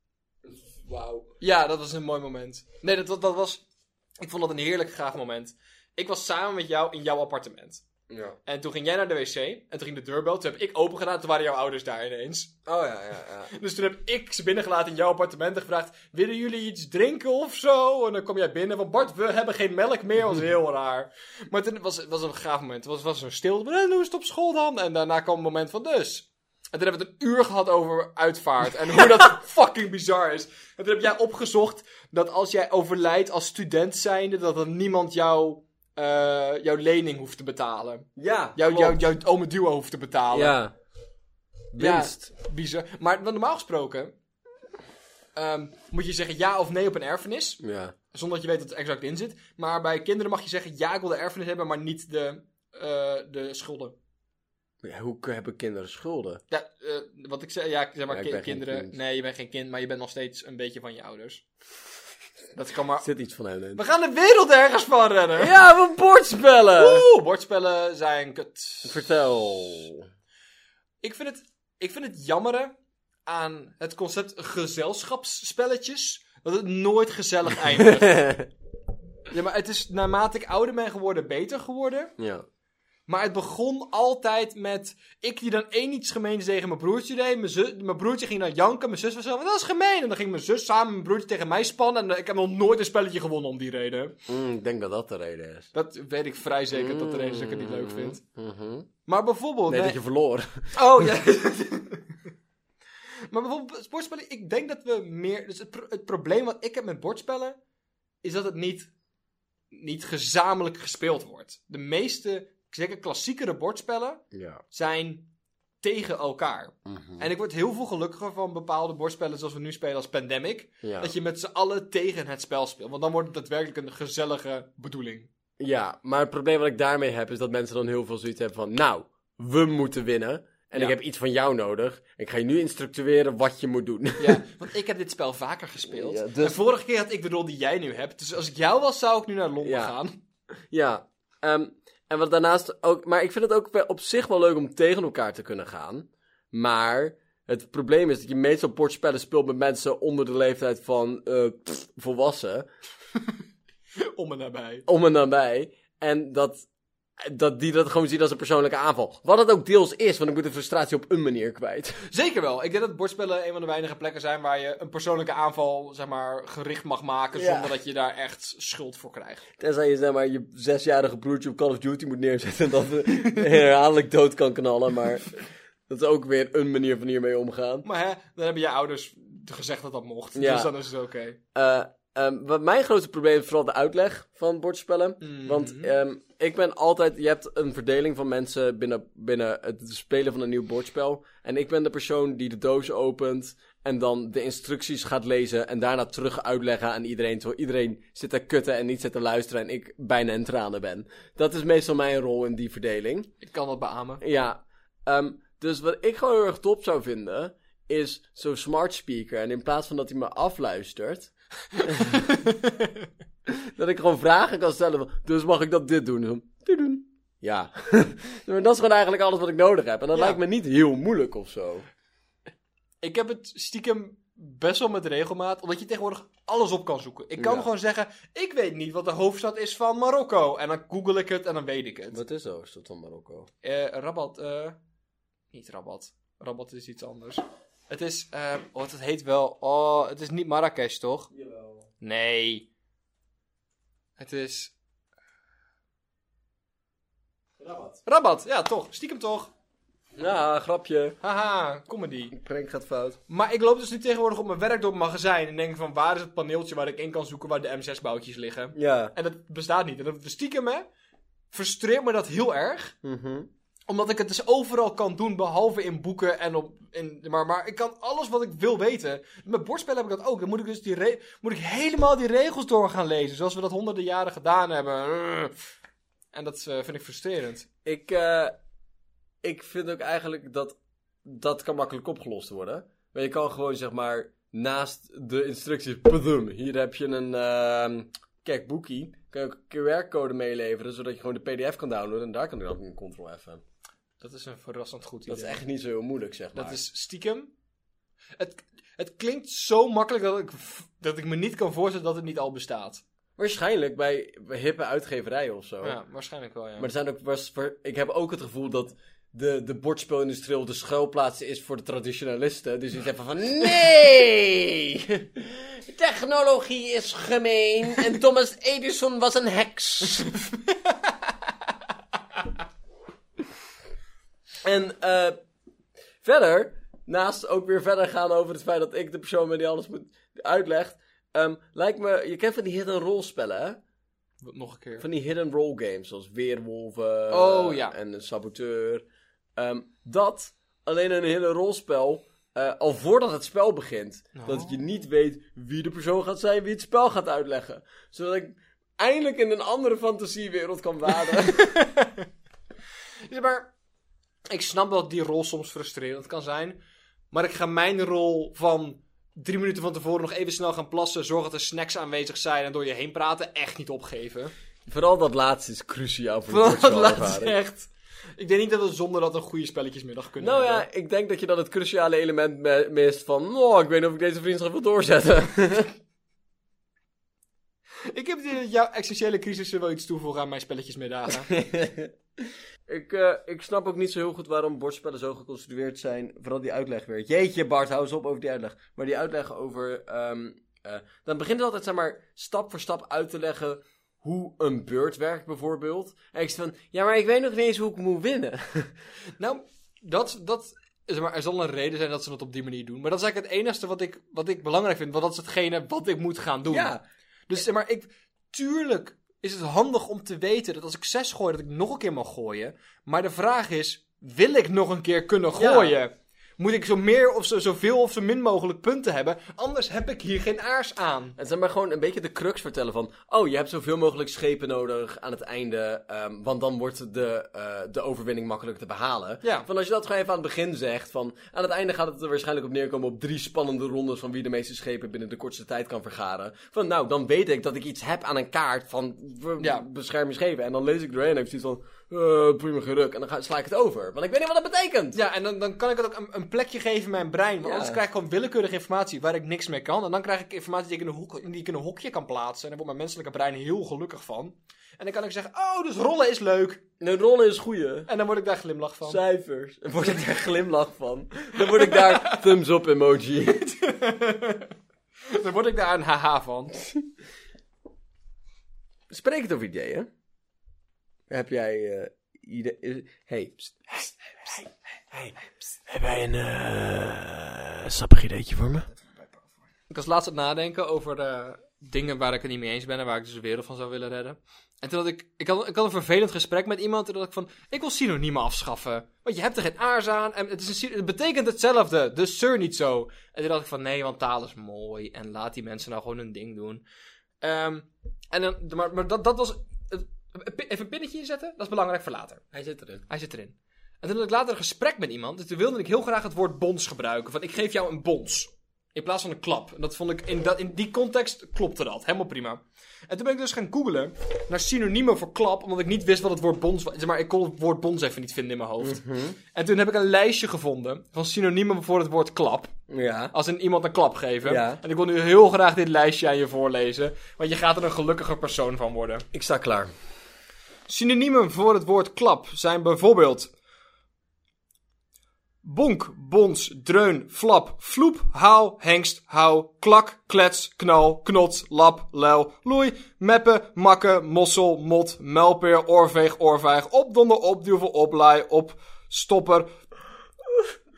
A: Wauw.
B: Ja, dat was een mooi moment. Nee, dat, dat, dat was. Ik vond dat een heerlijk gaaf moment. Ik was samen met jou in jouw appartement.
A: Ja.
B: En toen ging jij naar de wc. En toen ging de deurbel. Toen heb ik open gedaan. Toen waren jouw ouders daar ineens.
A: Oh ja, ja, ja.
B: Dus toen heb ik ze binnengelaten in jouw appartement en gevraagd: willen jullie iets drinken of zo? En dan kom jij binnen van Bart, we hebben geen melk meer. Dat was heel raar. Maar toen was het was een gaaf moment. Het was, was zo stil. En hoe is het op school dan? En daarna kwam het moment van dus. En toen hebben we het een uur gehad over uitvaart. En hoe dat fucking bizar is. En toen heb jij opgezocht dat als jij overlijdt als student zijnde, dat er niemand jou, eh, jouw lening hoeft te betalen.
A: Ja,
B: Jouw,
A: klopt.
B: jouw, jouw ome duo hoeft te betalen.
A: Ja. Winst.
B: Bizar. Maar normaal gesproken ehm, moet je zeggen ja of nee op een erfenis.
A: Ja.
B: Zonder dat je weet wat er exact in zit. Maar bij kinderen mag je zeggen ja, ik wil de erfenis hebben, maar niet de, eh, de schulden.
A: Ja, hoe hebben kinderen schulden?
B: Ja, eh, wat ik zei, ja, zeg maar,
A: Ja,
B: ki- kinderen.
A: kind.
B: Nee, je bent geen kind, maar je bent nog steeds een beetje van je ouders. Dat kan maar.
A: Zit iets van hen in?
B: We gaan de wereld ergens van rennen!
A: Ja, we bordspellen!
B: Oeh, bordspellen zijn kut.
A: Vertel.
B: Ik vind het, ik vind het jammeren aan het concept gezelschapsspelletjes. Dat het nooit gezellig eindigt. ja, maar het is naarmate ik ouder ben geworden beter geworden.
A: ja.
B: Maar het begon altijd met ik die dan één iets gemeens tegen mijn broertje deed. Mijn, zus, mijn broertje ging dan janken. Mijn zus was zo, dat is gemeen. En dan ging mijn zus samen met mijn broertje tegen mij spannen. En ik heb nog nooit een spelletje gewonnen om die reden.
A: Mm, ik denk dat dat de reden is.
B: Dat weet ik vrij zeker dat de reden is dat ik het niet leuk vind.
A: Mhm.
B: Maar bijvoorbeeld...
A: Nee,
B: nee-
A: dat je verloor.
B: Oh, ja. maar bijvoorbeeld sportspellen, ik denk dat we meer... Dus het, pro- het probleem wat ik heb met bordspellen, is dat het niet, niet gezamenlijk gespeeld wordt. De meeste, zeker klassiekere bordspellen,
A: Ja.
B: zijn tegen elkaar.
A: Mhm.
B: En ik word heel veel gelukkiger van bepaalde bordspellen zoals we nu spelen als Pandemic.
A: ja.
B: Dat je met z'n allen tegen het spel speelt. Want dan wordt het daadwerkelijk een gezellige bedoeling.
A: Ja, maar het probleem wat ik daarmee heb is dat mensen dan heel veel zoiets hebben van... Nou, we moeten winnen. En
B: Ja.
A: ik heb iets van jou nodig. Ik ga je nu instructueren wat je moet doen.
B: Ja, want ik heb dit spel vaker gespeeld.
A: Ja, dus-
B: En vorige keer had ik de rol die jij nu hebt. Dus als ik jou was, zou ik nu naar Londen gaan.
A: Ja, ehm, en wat daarnaast ook... Maar ik vind het ook op zich wel leuk om tegen elkaar te kunnen gaan. Maar het probleem is dat je meestal bordspellen speelt met mensen onder de leeftijd van eh, pff, volwassen.
B: Om en nabij.
A: Om en nabij. En dat, dat die dat gewoon zien als een persoonlijke aanval. Wat het ook deels is, want ik moet de frustratie op een manier kwijt.
B: Zeker wel. Ik denk dat bordspellen een van de weinige plekken zijn waar je een persoonlijke aanval, zeg maar, gericht mag maken.
A: Ja.
B: Zonder dat je daar echt schuld voor krijgt.
A: Tenzij je zeg maar je zesjarige broertje op Call of Duty moet neerzetten en dat herhaaldelijk dood kan knallen. Maar dat is ook weer een manier van hiermee omgaan.
B: Maar hè, dan hebben je ouders gezegd dat dat mocht.
A: Ja.
B: Dus dan is het oké.
A: Eh, ehm, wat mijn grootste probleem is vooral de uitleg van bordspellen.
B: Mhm.
A: Want ehm, ik ben altijd, je hebt een verdeling van mensen binnen, binnen het spelen van een nieuw bordspel. En ik ben de persoon die de doos opent en dan de instructies gaat lezen en daarna terug uitleggen aan iedereen. Terwijl iedereen zit te kutten en niet zit te luisteren en ik bijna in tranen ben. Dat is meestal mijn rol in die verdeling.
B: Ik kan dat beamen.
A: Ja, ehm, dus wat ik gewoon heel erg top zou vinden, is zo'n smart speaker. En in plaats van dat hij me afluistert, dat ik gewoon vragen kan stellen van, dus mag ik dat dit doen? Ja. maar dat is gewoon eigenlijk alles wat ik nodig heb. En dat
B: Ja.
A: lijkt me niet heel moeilijk of zo.
B: Ik heb het stiekem best wel met regelmaat, omdat je tegenwoordig alles op kan zoeken. Ik kan
A: Ja.
B: gewoon zeggen, ik weet niet wat de hoofdstad is van Marokko. En dan google ik het en dan weet ik het.
A: Wat is de hoofdstad van Marokko?
B: Eh, Rabat, eh. Niet Rabat. Rabat is iets anders. Het is, eh. Oh, het heet wel. Oh, het is niet Marrakesh, toch?
A: Jawel.
B: Nee. Het is.
A: Rabat.
B: Rabat, ja, toch. Stiekem toch.
A: Ja, grapje.
B: Haha, comedy.
A: Ik prank gaat fout.
B: Maar ik loop dus nu tegenwoordig op mijn werk door het magazijn. En denk van waar is het paneeltje waar ik in kan zoeken waar de M6-boutjes liggen.
A: Ja.
B: En dat bestaat niet. En dat stiekem, hè. Frustreert me dat heel erg.
A: Mhm.
B: Omdat ik het dus overal kan doen, behalve in boeken en op... In, maar, maar ik kan alles wat ik wil weten. Met bordspellen heb ik dat ook. Dan moet ik dus die moet ik helemaal die regels door gaan lezen. Zoals we dat honderden jaren gedaan hebben. En dat eh, vind ik frustrerend.
A: Ik, eh, ik vind ook eigenlijk dat dat kan makkelijk opgelost worden. Maar je kan gewoon zeg maar naast de instructies, hier heb je een ehm kijk boekie, kan je ook een QR-code meeleveren, zodat je gewoon de PDF kan downloaden en daar kan ik dan in Ctrl F.
B: Dat is een verrassend goed idee.
A: Dat is echt niet zo heel moeilijk, zeg maar.
B: Dat is stiekem... Het, het klinkt zo makkelijk dat ik, dat ik me niet kan voorstellen dat het niet al bestaat.
A: Waarschijnlijk bij, bij hippe uitgeverijen of zo.
B: Ja, waarschijnlijk wel, ja.
A: Maar er zijn ook, was, ik heb ook het gevoel dat de, de bordspelindustrie de schuilplaats is voor de traditionalisten. Dus die zeggen van, nee! Technologie is gemeen en Thomas Edison was een heks. en eh, verder, naast ook weer verder gaan over het feit dat ik de persoon ben die alles moet uitlegt, ehm, lijkt me, je kent van die hidden role spellen hè?
B: Nog een keer.
A: Van die hidden role games, zoals Weerwolven
B: Oh,
A: eh,
B: ja.
A: en een Saboteur. Ehm, dat, alleen een hidden rolspel, eh al voordat het spel begint.
B: Oh.
A: Dat je niet weet wie de persoon gaat zijn, wie het spel gaat uitleggen. Zodat ik eindelijk in een andere fantasiewereld kan waden.
B: Ja, maar Ik snap dat die rol soms frustrerend kan zijn. Maar ik ga mijn rol van drie minuten van tevoren nog even snel gaan plassen. Zorgen dat er snacks aanwezig zijn en door je heen praten. Echt niet opgeven.
A: Vooral dat laatste is cruciaal voor de
B: Vooral dat laatste echt. Ik denk niet dat we zonder dat een goede spelletjesmiddag kunnen
A: Nou
B: hebben.
A: ja, ik denk dat je dan het cruciale element me- mist van... Oh, ik weet niet of ik deze vriendschap wil doorzetten.
B: Ik heb jouw existentiële crisissen wel iets toevoegen aan mijn spelletjesmiddagen.
A: ik, eh, ik snap ook niet zo heel goed waarom bordspellen zo geconstrueerd zijn. Vooral die uitleg weer. Jeetje Bart, hou eens op over die uitleg. Maar die uitleg over... ehm, eh, dan begint het altijd, zeg maar, stap voor stap uit te leggen... Hoe een beurt werkt, bijvoorbeeld. En ik zeg van, ja, maar ik weet nog niet eens hoe ik moet winnen.
B: nou, dat, dat, zeg maar, er zal een reden zijn dat ze het op die manier doen. Maar dat is eigenlijk het enige wat ik, wat ik belangrijk vind. Want dat is hetgene wat ik moet gaan doen.
A: ja,
B: Dus zeg maar, ik, tuurlijk is het handig om te weten dat als ik zes gooi, dat ik nog een keer mag gooien. Maar de vraag is, wil ik nog een keer kunnen
A: Ja.
B: Moet ik zo meer of zo, zoveel of zo min mogelijk punten hebben? Anders heb ik hier geen aars aan.
A: En zeg maar gewoon een beetje de crux vertellen van... Oh, je hebt zoveel mogelijk schepen nodig aan het einde. ehm, want dan wordt de, eh, de overwinning makkelijk te behalen.
B: Ja.
A: Van als je dat gewoon even aan het begin zegt... Van aan het einde gaat het er waarschijnlijk op neerkomen op drie spannende rondes... van wie de meeste schepen binnen de kortste tijd kan vergaren. Van nou, dan weet ik dat ik iets heb aan een kaart van...
B: Ja.
A: bescherm je schepen. En dan lees ik doorheen en heb ik zoiets van... eh prima geruk. En dan ga, sla ik het over. Want ik weet niet wat dat betekent.
B: Ja, en dan, dan kan ik het ook een, een plekje geven in mijn brein. Want
A: Ja.
B: anders krijg ik gewoon willekeurige informatie waar ik niks mee kan. En dan krijg ik informatie die ik in een, hoek, die ik in een hokje kan plaatsen. En daar wordt mijn menselijke brein heel gelukkig van. En dan kan ik zeggen, oh, dus rollen is leuk.
A: Een rollen is goeie.
B: En dan word ik daar glimlach van.
A: Cijfers. Dan word ik daar glimlach van. Dan word ik daar thumbs up emoji.
B: Dan word ik daar een haha van.
A: Spreek het over ideeën. Heb jij eh idee... Hey, pst, pst, hey, hey, pst. Heb jij een eh sappig ideetje voor me?
B: Ik was laatst aan het nadenken over eh, dingen waar ik het niet mee eens ben en waar ik dus de wereld van zou willen redden. En toen had ik, ik had, ik had een vervelend gesprek met iemand en toen dacht ik van, ik wil synoniemen afschaffen. Want je hebt er geen aars aan en het, is een, het betekent hetzelfde, dus zeur niet zo. En toen dacht ik van, nee, want taal is mooi en laat die mensen nou gewoon hun ding doen. Ehm, en dan, maar maar dat, dat was, even een pinnetje inzetten, dat is belangrijk voor later.
A: Hij zit erin.
B: Hij zit erin. En toen had ik later een gesprek met iemand. En toen wilde ik heel graag het woord bons gebruiken. Van ik geef jou een bons. In plaats van een klap. En dat vond ik in, dat, in die context klopte dat. Helemaal prima. En toen ben ik dus gaan googlen naar synoniemen voor klap. Omdat ik niet wist wat het woord bons was. Zeg maar ik kon het woord bons even niet vinden in mijn hoofd. En toen heb ik een lijstje gevonden van synoniemen voor het woord klap.
A: Ja.
B: Als een iemand een klap geven.
A: Ja.
B: En ik wil nu heel graag dit lijstje aan je voorlezen. Want je gaat er een gelukkiger persoon van worden.
A: Ik sta klaar.
B: Synoniemen voor het woord klap zijn bijvoorbeeld bonk, bons, dreun, flap, vloep, haal, hengst, hou, klak, klets, knal, knot, lap, luil, loei, meppen, makken, mossel, mot, muilpeer, oorveeg, oorvijg, opdonder, opduvel, oplaai, op, stopper,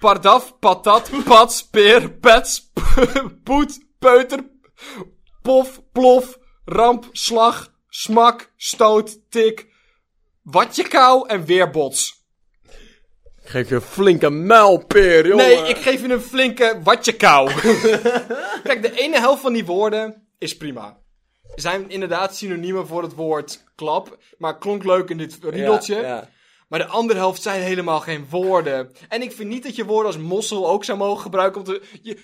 B: pardaf, patat, pats, peer, pets, poet, peuter, pof, plof, ramp, slag, smak, stoot, tik, watje kou en weerbots.
A: Ik geef je een flinke muilpeer, jongen.
B: Nee, ik geef je een flinke watje kou. Kijk, de ene helft van die woorden is prima. Zijn inderdaad synoniemen voor het woord klap, maar klonk leuk in dit riedeltje.
A: Ja, ja.
B: Maar de andere helft zijn helemaal geen woorden. En ik vind niet dat je woorden als mossel ook zou mogen gebruiken om te... Je,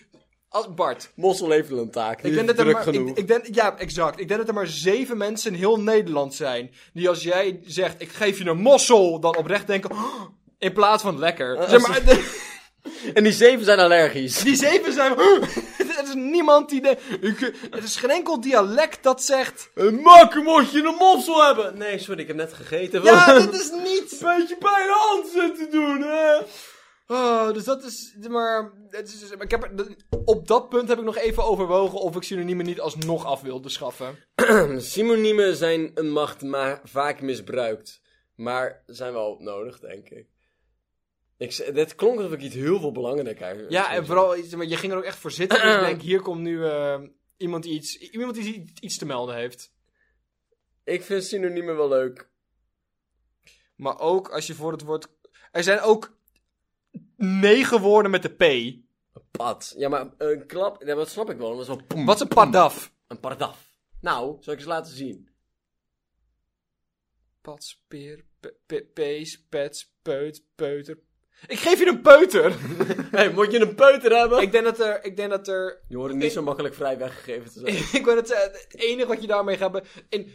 B: als Bart,
A: Mossel heeft wel een taak. Die
B: ik denk dat er
A: druk
B: maar,
A: genoeg.
B: ik, ik denk, ja, exact. Ik denk dat er maar zeven mensen in heel Nederland zijn. Die als jij zegt, ik geef je een mossel, dan oprecht denken, "Oh," in plaats van lekker.
A: Eh,
B: zeg maar,
A: En die zeven zijn allergisch.
B: die zeven zijn, "Oh," er is niemand die, de, ik, er is geen enkel dialect dat zegt,
A: Een mak moet je een mossel hebben. Nee, sorry, ik heb net gegeten.
B: ja, dit is niet.
A: Beetje bij de hand zitten doen, hè.
B: Oh, dus dat is, maar, het is, ik heb, er- op dat punt heb ik nog even overwogen of ik synoniemen niet alsnog af wilde schaffen.
A: Synoniemen zijn een macht maar vaak misbruikt. Maar zijn wel nodig, denk ik. ik dit klonk alsof ik iets heel veel belangrijker
B: Ja, en vooral, maar, je ging er ook echt voor zitten. en ik denk, hier komt nu eh, iemand, die iets, iemand die iets te melden heeft.
A: Ik vind synoniemen wel leuk.
B: Maar ook als je voor het woord... Er zijn ook negen woorden met de P.
A: Pad. Ja, maar een klap, ja, dat snap ik wel. Dat is wel poem,
B: Wat is een pardaf?
A: Een pardaf. Nou, zal ik eens laten zien.
B: Pad, speer, pe- pe- pees, pets, peut, peuter, Ik geef je een peuter.
A: hey, moet je een peuter hebben?
B: ik denk dat er... Ik denk dat er...
A: Je wordt niet zo makkelijk vrij weggegeven te zijn.
B: ik weet het, eh, het enige wat je daarmee gaat hebben... In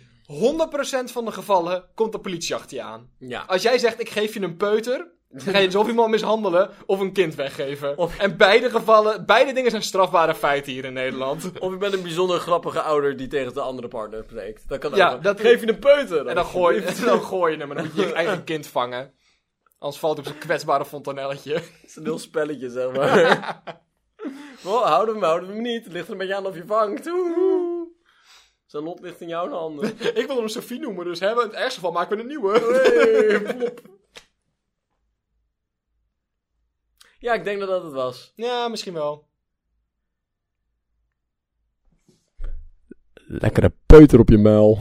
B: 100% van de gevallen komt de politie achter je aan.
A: Ja.
B: Als jij zegt, ik geef je een peuter... Dan ga je dus of iemand mishandelen of een kind weggeven.
A: Of-
B: En beide gevallen, beide dingen zijn strafbare feiten hier in Nederland.
A: Of je bent een bijzonder grappige ouder die tegen de andere partner spreekt. Dat kan ook.
B: Ja, dat-
A: Geef je een peuter.
B: En dan gooi, en dan gooi je hem en dan moet je je eigen kind vangen. Anders valt hij op zijn kwetsbare fontanelletje.
A: Het is een heel spelletje, zeg maar. houden we hem, houden we hem niet. Het ligt er een beetje aan of je vangt. Oeh. Zijn lot ligt in jouw handen.
B: Ik wil hem Sophie noemen, dus hè, in het ergste geval maken we een nieuwe.
A: Hey, plop. Ja, ik denk dat dat het was.
B: Ja, misschien wel.
A: Lekkere peuter op je muil.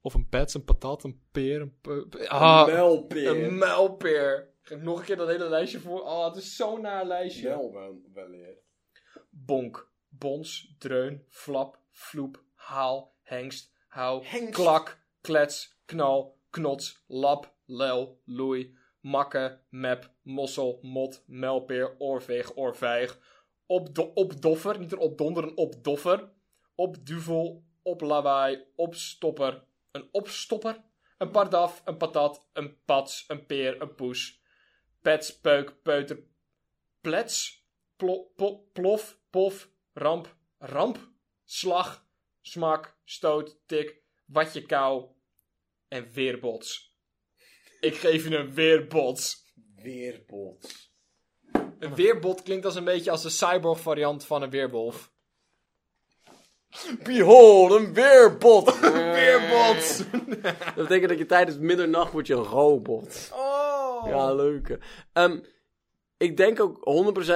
B: Of een pets, een patat, een peer, een peu... Ah,
A: Muilpeer.
B: een muilpeer. Geef nog een keer dat hele lijstje voor. Oh, het is zo'n naar lijstje.
A: Muilweleer.
B: Bonk, bons, dreun, flap, vloep, haal, hengst, hou,
A: Hengst.
B: klak, klets, knal, knots, lap, lel, loei, makke, mep, mossel, mot, melpeer, oorveeg, oorvijg, opdo opdoffer, niet een opdonder, een opdoffer, opduvel, oplawaai, opstopper, een opstopper, een pardaf, een patat, een pats, een peer, een poes, pets, peuk, peuter, plets, plof, pof, ramp, ramp, slag, smak, stoot, tik, watje kou en weerbots. Ik geef je een weerbots.
A: Weerbots.
B: Een weerbot klinkt als een beetje als de cyborg variant van een weerwolf.
A: Behold, een weerbot.
B: Weerbots!
A: Dat betekent dat je tijdens middernacht wordt je een robot.
B: Oh!
A: Ja, leuk. Ehm, ik denk ook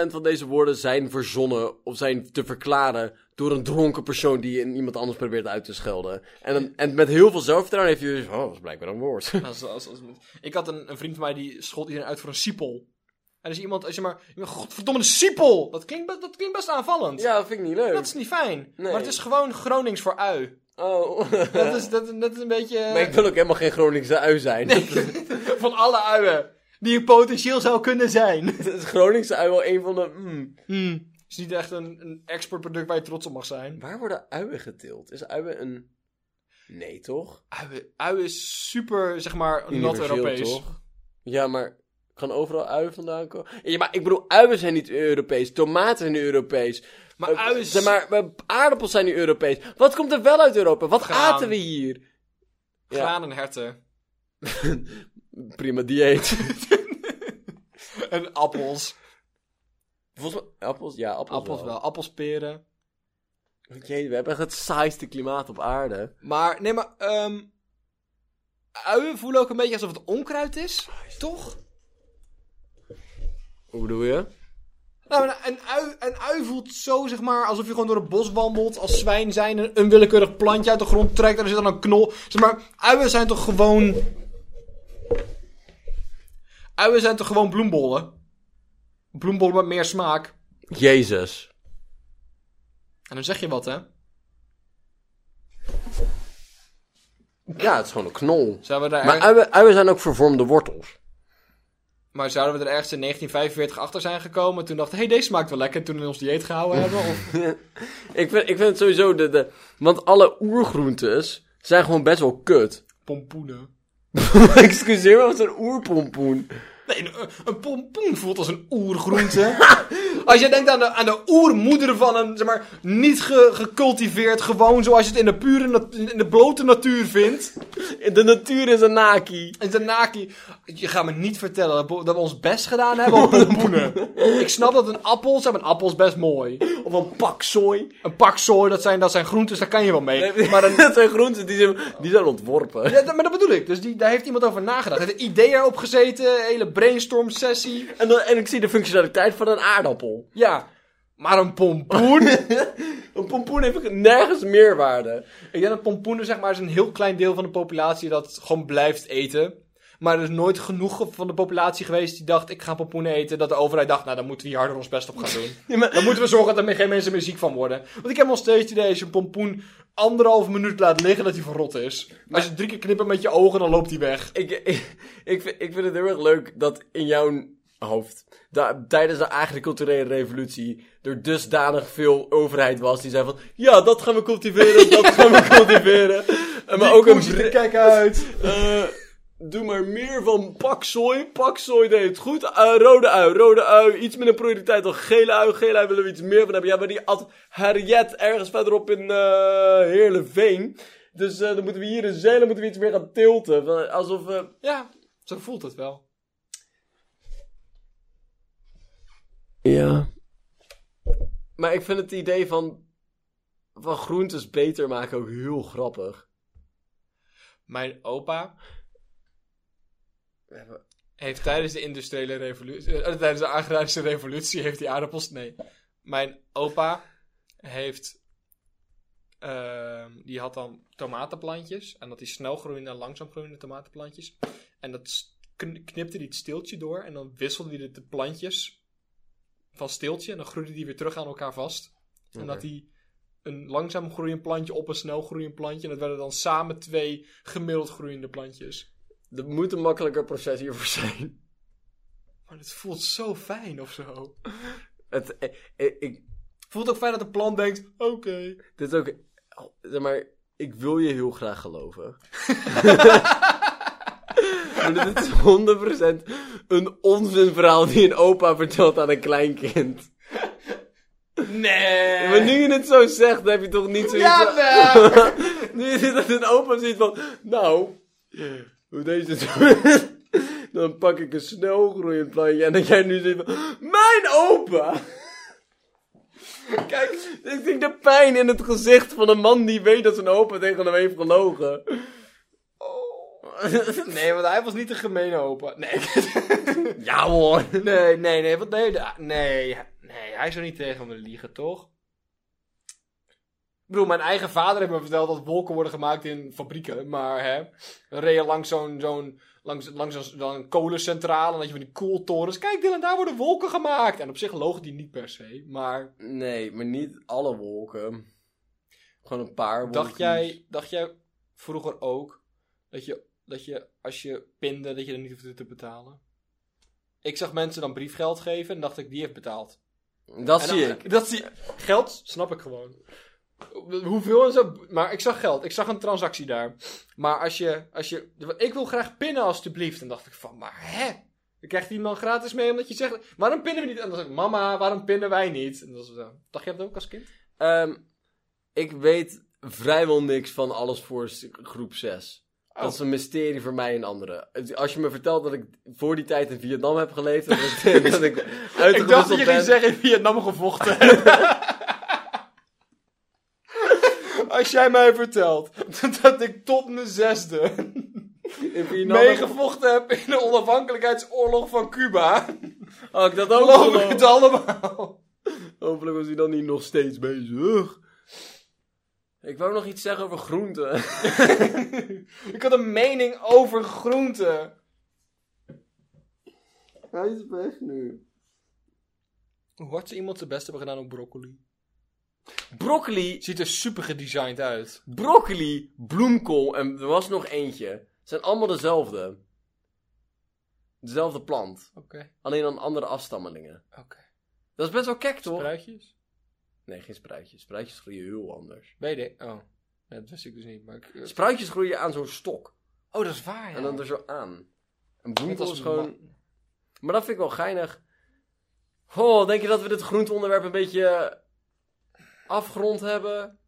A: 100% van deze woorden zijn verzonnen of zijn te verklaren door een dronken persoon die in iemand anders probeert uit te schelden. En, en met heel veel zelfvertrouwen heeft hij dus, oh, dat is blijkbaar een woord.
B: Als, als, als, ik had een, een vriend van mij die schold iedereen uit voor een siepel. En als iemand, als je maar, godverdomme een siepel! Dat klinkt, best- dat klinkt best aanvallend.
A: ja, dat vind ik niet leuk.
B: Dat is niet fijn.
A: Nee.
B: Maar het is gewoon Gronings voor ui.
A: Oh.
B: Dat is, dat, dat is een beetje...
A: maar ik wil ook helemaal geen Groningse ui zijn.
B: Van alle uien die er potentieel zou kunnen zijn.
A: is Groningse ui wel een van de... mm.
B: Het is niet echt een, een exportproduct waar je trots op mag zijn.
A: Waar worden uien geteeld? Is uien een... Nee, toch?
B: Uien, uien is super, zeg maar, not
A: Universeel,
B: Europees.
A: toch? Ja, maar kan overal uien vandaan komen? Ja, maar ik bedoel, uien zijn niet Europees. Tomaten zijn niet Europees.
B: Maar
A: Eh,
B: uien.
A: Zeg maar, aardappels zijn niet Europees. Wat komt er wel uit Europa? Wat
B: Graan.
A: aten we hier? Ja.
B: Graan en herten.
A: Prima dieet.
B: en appels.
A: Volgens mij, appels? Ja, appels,
B: Appels
A: wel.
B: wel. Appels, peren.
A: Jee, we hebben echt het saaiste klimaat op aarde.
B: Maar, nee, maar... ehm uien voelen ook een beetje alsof het onkruid is. Toch?
A: Hoe bedoel je?
B: Nou, een, een, ui, een ui voelt zo, zeg maar, alsof je gewoon door het bos wandelt als zwijn zijn. Een, een willekeurig plantje uit de grond trekt en er zit dan een knol. Zeg maar, uien zijn toch gewoon... Uien zijn toch gewoon bloembollen? Bloembollen met meer smaak.
A: Jezus.
B: En dan zeg je wat, hè?
A: Ja, het is gewoon een knol.
B: Zouden we daar
A: Maar
B: erg-
A: uien, uien zijn ook vervormde wortels.
B: maar zouden we er ergens in 1945 achter zijn gekomen? Toen dachten, hé, hey, deze smaakt wel lekker. Toen we ons dieet gehouden hebben? Of...
A: Ik vind, ik vind het sowieso de, de... Want alle oergroentes zijn gewoon best wel kut.
B: Pompoenen.
A: Excuseer me, wat is een oerpompoen?
B: Nee, een, een pompoen voelt als een oergroente. als je denkt aan de, aan de oermoeder van een, zeg maar, niet ge- gecultiveerd, gewoon zoals je het in de pure, in de blote natuur vindt.
A: De natuur is een naki.
B: En de naki, je gaat me niet vertellen dat we, dat we ons best gedaan hebben op pompoenen. Ik snap dat een appel, zeg maar, een appel is best mooi.
A: Of een pak zooi.
B: Een pak zooi, dat zijn, dat zijn groentes, daar kan je wel mee.
A: Maar dan, dat zijn groenten die zijn, die zijn ontworpen.
B: Ja, dat- maar dat bedoel ik. Dus die, daar heeft iemand over nagedacht. Heeft een idee erop gezeten, hele brainstorm sessie.
A: En, dan, en ik zie de functionaliteit van een aardappel.
B: Ja, maar een pompoen.
A: Een pompoen heeft nergens meerwaarde.
B: Ik denk dat pompoenen zeg maar is een heel klein deel van de populatie dat gewoon blijft eten. Maar er is nooit genoeg van de populatie geweest die dacht, ik ga pompoenen eten. Dat de overheid dacht, nou dan moeten we hier harder ons best op gaan doen. Dan moeten we zorgen dat er geen mensen meer ziek van worden. Want ik heb nog steeds het idee, als je een pompoen anderhalve minuut laat liggen, dat hij verrot is. Als je drie keer knippert met je ogen, dan loopt hij weg.
A: Ik, ik, ik, vind, ik vind het heel erg leuk dat in jouw hoofd, da- tijdens de culturele revolutie, er dusdanig veel overheid was die zei van, ja, dat gaan we cultiveren, dat gaan we cultiveren. En maar ook een
B: kijk uit.
A: eh, doe maar meer van paksoi. Paksoi deed het goed. Eh, rode ui, rode ui. Iets minder prioriteit dan gele ui. Gele ui willen we iets meer van hebben. Ja, maar die at Harriet ergens verderop in eh Heerlenveen. Dus eh, dan moeten we hier in Zeeland moeten we iets meer gaan tilten. Alsof we...
B: Ja, zo voelt het wel.
A: Ja. Maar ik vind het idee van, van groentes beter maken ook heel grappig.
B: Mijn opa heeft tijdens de industriële revolutie, eh, tijdens de agrarische revolutie heeft hij aardappels, nee. Mijn opa heeft, ehm, die had dan tomatenplantjes en dat die snel groeiende en langzaam groeiende tomatenplantjes. En dat knipte hij het steeltje door en dan wisselde hij de, plantjes van steeltje en dan groeide die weer terug aan elkaar vast. En dat hij een langzaam groeiend plantje op een snel groeiend plantje. En dat werden dan samen twee gemiddeld groeiende plantjes.
A: Er moet een makkelijker proces hiervoor zijn.
B: Maar het voelt zo fijn of zo.
A: Het, eh, eh, ik,
B: voelt ook fijn dat de plant denkt, oké.
A: dit is ook, zeg maar, ik wil je heel graag geloven. maar dit is 100% een onzinverhaal die een opa vertelt aan een kleinkind.
B: Nee.
A: Maar nu je het zo zegt, dan heb je toch niet zoiets
B: Ja, nee.
A: nu je dat een opa ziet van, nou, hoe deze dan pak ik een snelgroeiend plantje en dat jij nu ziet van, mijn opa! Kijk, ik denk de pijn in het gezicht van een man die weet dat zijn opa tegen hem heeft gelogen.
B: Nee, want hij was niet een gemene opa. Nee.
A: ja hoor.
B: Nee, nee, nee. Want nee, nee, nee, hij zou niet tegen me liegen, toch? Ik bedoel, mijn eigen vader heeft me verteld dat wolken worden gemaakt in fabrieken. Maar hè, we reden langs zo'n, zo'n, langs, langs zo'n, kolencentrale. En dat je van die koeltorens. Kijk Dylan, daar worden wolken gemaakt. En op zich logen die niet per se. Maar
A: Nee, maar niet alle wolken. Gewoon een paar wolken.
B: dacht jij, dacht jij vroeger ook dat je, dat je als je pinde, dat je er niet hoefde te betalen? Ik zag mensen dan briefgeld geven en dacht ik, die heeft betaald.
A: Dat
B: En
A: zie
B: dan-
A: ik.
B: Dat zie Geld, snap ik gewoon. Hoeveel en zo. Maar ik zag geld. Ik zag een transactie daar. Maar als je, als je. Ik wil graag pinnen alstublieft. En dacht ik van, maar hè? Dan krijgt iemand gratis mee omdat je zegt. Waarom pinnen we niet? En dan zeg ik, mama, waarom pinnen wij niet? En dat is, zo. Dacht jij dat ook als kind?
A: Ehm, ik weet vrijwel niks van alles voor groep 6.
B: Oh.
A: Dat is een mysterie voor mij en anderen. Als je me vertelt dat ik voor die tijd in Vietnam heb geleefd... en dat ik, dat ik
B: Ik dacht dat ging zeggen in Vietnam gevochten. Als jij mij vertelt dat ik tot mijn zesde meegevochten heb in de onafhankelijkheidsoorlog van Cuba,
A: Oh, ik dat ook
B: geloof ik het allemaal.
A: Hopelijk was hij dan niet nog steeds bezig. Ik wou nog iets zeggen over groenten.
B: Ik had een mening over groenten.
A: Hij is weg nu.
B: Hoe hard ze iemand zijn best hebben gedaan op broccoli.
A: Broccoli,
B: Ziet er super gedesigned uit.
A: broccoli, bloemkool en er was nog eentje. zijn allemaal dezelfde. Dezelfde plant.
B: Oké,
A: Alleen dan andere afstammelingen.
B: oké.
A: Dat is best wel kek, toch?
B: Spruitjes?
A: Nee, geen spruitjes. Spruitjes groeien heel anders.
B: Weet ik. Oh, ja, dat wist ik dus niet. Maar ik, eh,
A: Spruitjes groeien aan zo'n stok.
B: Oh, dat is waar, ja.
A: En dan er zo aan. En
B: Net
A: bloemkool
B: als
A: is gewoon...
B: ma-
A: Maar dat vind ik wel geinig. Oh, denk je dat we dit groenteonderwerp een beetje afgerond hebben?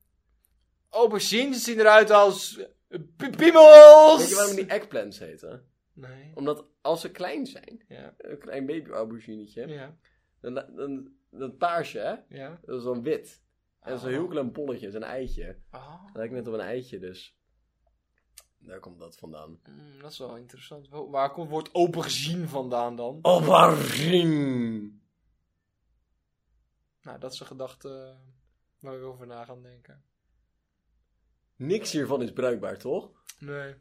B: Aubergines zien eruit als eh, pi- piemels!
A: Weet je waarom die eggplants heten?
B: Nee.
A: Omdat als ze klein zijn,
B: Ja,
A: een klein baby auberginetje,
B: ja,
A: dan, dan dat paarsje, hè,
B: ja.
A: dat is dan wit. En zo'n
B: Oh.
A: heel klein polletje, dat is een eitje.
B: Oh,
A: Dat lijkt net op een eitje, dus daar komt dat vandaan.
B: mm, dat is wel interessant. Wa- Waar komt het woord aubergine vandaan dan?
A: Aubergine!
B: Nou, dat is een gedachte eh, waar we over na gaan denken.
A: Niks hiervan is bruikbaar, toch?
B: Nee.